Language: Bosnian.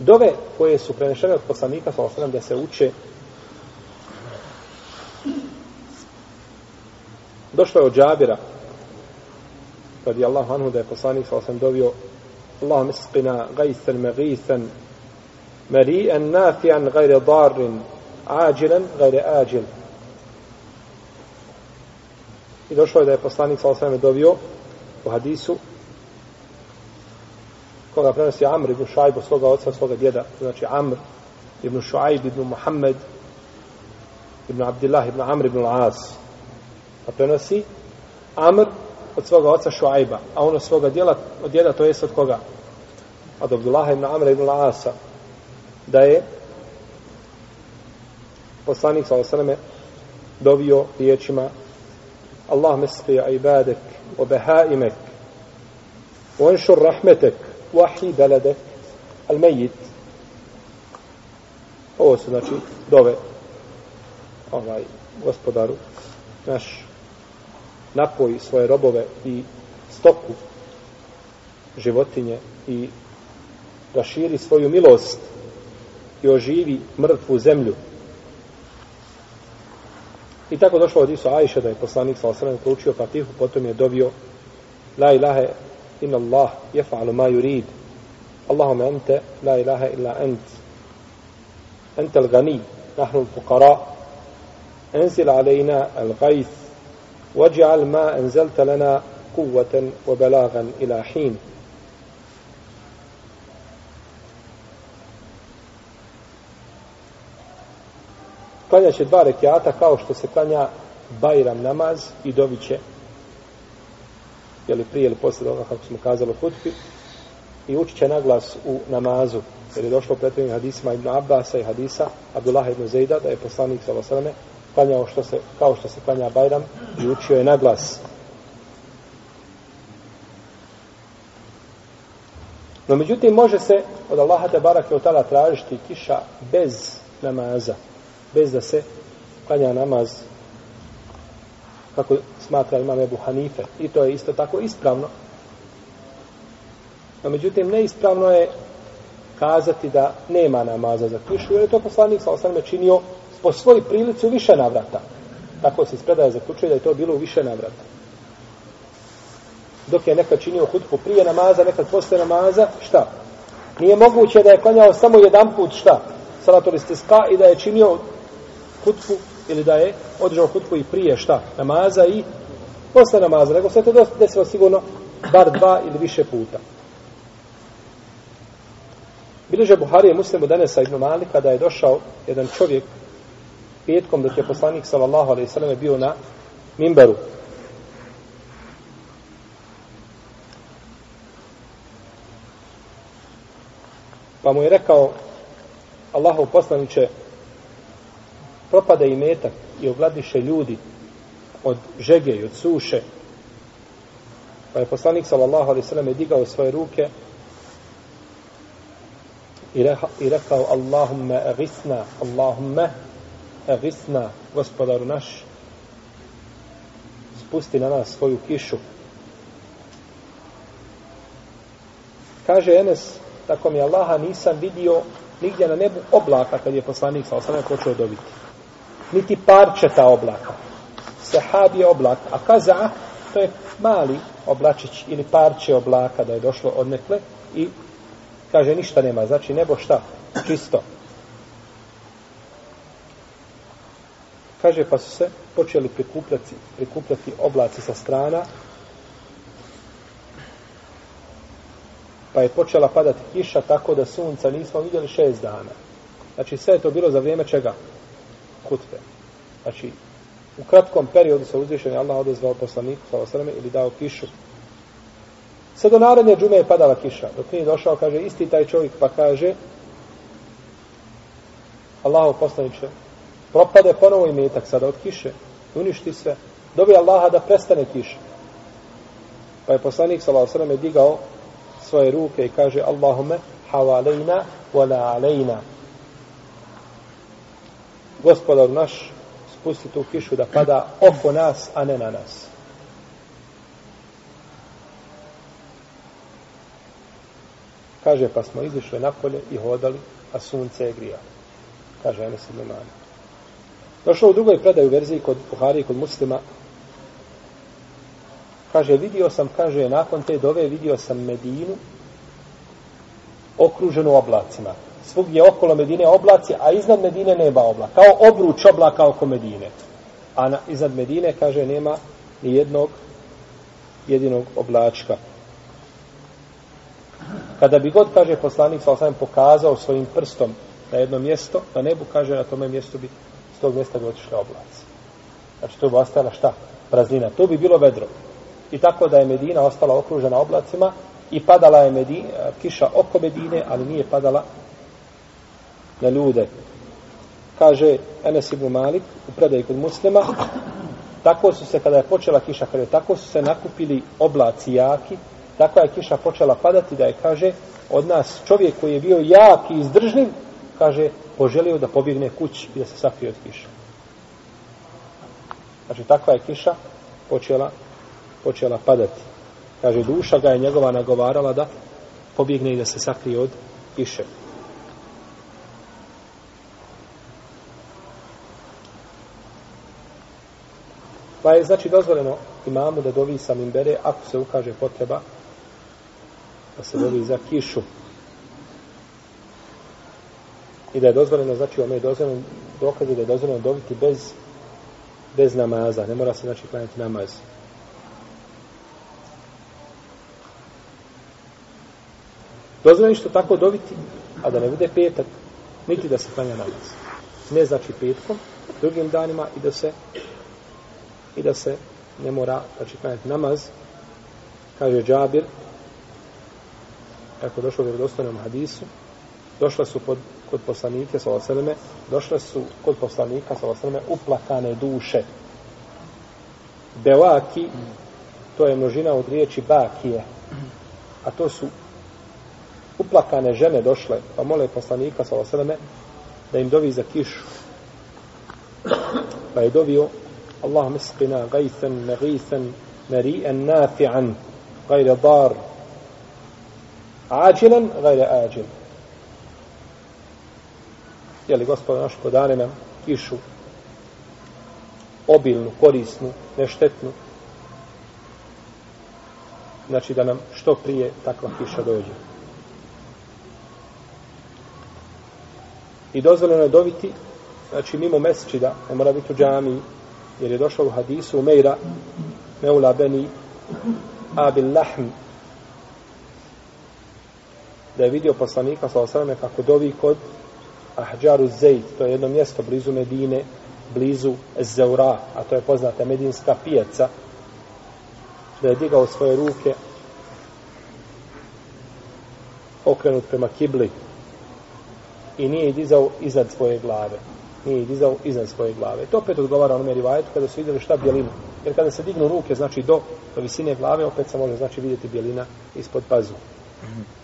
Dove koje su prenešene od poslanika, sa osnovim da se uče, došlo je od Džabira, radi Allahu anhu da je poslanik sa osnovim dovio Allahum isqina gajsan magisan marijan nafijan gajre darin ađilan gajre ađil. I došlo je da je poslanik sa osnovim dovio u hadisu koga prenosi Amr ibn Šajb od svoga oca, svoga djeda, znači Amr ibn Šajb ibn Muhammed ibn Abdillah ibn Amr ibn Al-As. A prenosi Amr od svoga oca Šuajba, a on od svoga djela, od djeda to jest od koga? Od Abdullah ibn Amr ibn Al-Asa. Da je poslanik sa osaname dovio riječima Allah mesqi ibadek wa behaimek wa enšur rahmetek wahi belede al mejit ovo su znači dove ovaj gospodaru naš napoji svoje robove i stoku životinje i da širi svoju milost i oživi mrtvu zemlju. I tako došlo od Isu Ajše da je poslanik sa osrame proučio Fatihu potom je dovio la ilahe إن الله يفعل ما يريد. اللهم أنت لا إله إلا أنت. أنت الغني نحن الفقراء. أنزل علينا الغيث. واجعل ما أنزلت لنا قوة وبلاغا إلى حين. Klanja će dva rekiata kao što se klanja Bajram namaz i doviće jeli prije ili poslije toga, kako smo kazali u hutbi, i učit će naglas u namazu, jer je došlo pretrednim hadisima Ibn Abbasa i hadisa Abdullah ibn Zejda, da je poslanik sa Vasaleme klanjao što se, kao što se klanja Bajram i učio je naglas. No međutim, može se od Allaha te barake od tala tražiti kiša bez namaza, bez da se klanja namaz kako smatra imam Ebu Hanife. I to je isto tako ispravno. No, međutim, neispravno je kazati da nema namaza za kišu, jer je to poslanik sa osnovne činio po svoj prilici u više navrata. Tako se ispredaje zaključuje da je to bilo u više navrata. Dok je nekad činio hutbu prije namaza, nekad posle namaza, šta? Nije moguće da je klanjao samo jedan put, šta? Salatul istiska i da je činio hutbu ili da je održao hutbu i prije šta? Namaza i posle namaza, nego se to desilo sigurno bar dva ili više puta. Bileže Buharije muslimu danesa ibn Malika da je došao jedan čovjek petkom dok je poslanik sallallahu alaihi sallam bio na mimberu. Pa mu je rekao Allahov poslaniće propada i metak i ogladiše ljudi od žege i od suše. Pa je poslanik sallallahu alaihi sallam je digao svoje ruke i, reha, i rekao Allahumme agisna, Allahumme agisna, gospodaru naš, spusti na nas svoju kišu. Kaže Enes, tako mi Allaha nisam vidio nigdje na nebu oblaka kad je poslanik sallallahu alaihi sallam počeo dobiti. Niti parčeta oblaka sehab je oblak, a kaza to je mali oblačić ili parče oblaka da je došlo od nekle i kaže ništa nema, znači nebo šta, čisto. Kaže pa su se počeli prikupljati, prikupljati oblaci sa strana pa je počela padati kiša tako da sunca nismo vidjeli šest dana. Znači sve je to bilo za vrijeme čega? Hutbe. Znači u kratkom periodu se uzvišen je Allah odezvao poslaniku sa osreme ili dao kišu. Sve do naredne džume je padala kiša. Dok nije došao, kaže, isti taj čovjek pa kaže Allahov poslaniče, propade ponovo i metak sada od kiše, uništi sve. Dobi Allaha da prestane kiša. Pa je poslanik sa osrame digao svoje ruke i kaže Allahume havalejna wala alejna. Gospodar naš, spusti tu kišu da pada oko nas, a ne na nas. Kaže, pa smo izišli napolje i hodali, a sunce je grijalo. Kaže, Enes ibn Malik. Došlo u drugoj predaju verziji kod Buhari i kod muslima. Kaže, vidio sam, kaže, nakon te dove vidio sam Medinu okruženu oblacima. Svugdje okolo Medine oblaci, a iznad Medine nema oblaka. Kao obruč oblaka oko Medine. A na, iznad Medine, kaže, nema ni jednog jedinog oblačka. Kada bi god, kaže poslanik, sa osam pokazao svojim prstom na jedno mjesto, na nebu, kaže, na tome mjestu bi s tog mjesta bi otišli oblaci. Znači, to bi ostala šta? Praznina. To bi bilo vedro. I tako da je Medina ostala okružena oblacima i padala je Medina, kiša oko Medine, ali nije padala na ljude. Kaže Enes ibn Malik u predaji kod muslima, tako su se, kada je počela kiša, kada je tako su se nakupili oblaci jaki, tako je kiša počela padati, da je, kaže, od nas čovjek koji je bio jak i izdržljiv, kaže, poželio da pobjegne kući i da se sakrije od kiša. Znači, takva je kiša počela, počela padati. Kaže, duša ga je njegova nagovarala da pobjegne i da se sakrije od kiše. Pa je znači dozvoljeno imamu da dovi sa mimbere ako se ukaže potreba da se dovi za kišu. I da je dozvoljeno, znači ome je dozvoljeno dokaze da je dozvoljeno dobiti bez bez namaza. Ne mora se znači klanjati namaz. Dozvoljeno što tako dobiti, a da ne bude petak, niti da se klanja namaz. Ne znači petkom, drugim danima i da se i da se ne mora znači klanjati namaz kaže Džabir kako došlo u vjerodostojnom hadisu došla su pod, kod poslanike sa osaleme došle su kod poslanika sa osaleme uplakane duše. Bevaki, to je množina od riječi Bakije a to su uplakane žene došle pa mole poslanika sa osaleme da im dovi za kišu pa je dovio اللهم اسقنا غيثا نغيثا مريئا نافعا غير ضار عاجلا غير آجل Jeli gospod naš podane nam kišu obilnu, korisnu, neštetnu. Znači da nam što prije takva kiša dođe. I dozvoljeno je dobiti, znači mimo mesečida, ne mora biti u džamiji, jer je došlo u hadisu Umeira Meula Beni Abil Lahm da je vidio poslanika sa osrame kako dovi kod Ahđaru Zejt, to je jedno mjesto blizu Medine, blizu Zeura, a to je poznata medinska pijaca, da je digao svoje ruke okrenut prema kibli i nije dizao iznad svoje glave nije dizao iznad svoje glave. To opet odgovara onome rivajetu kada su vidjeli šta bjelina. Jer kada se dignu ruke, znači do, do visine glave, opet se može znači vidjeti bjelina ispod pazu. Mm -hmm.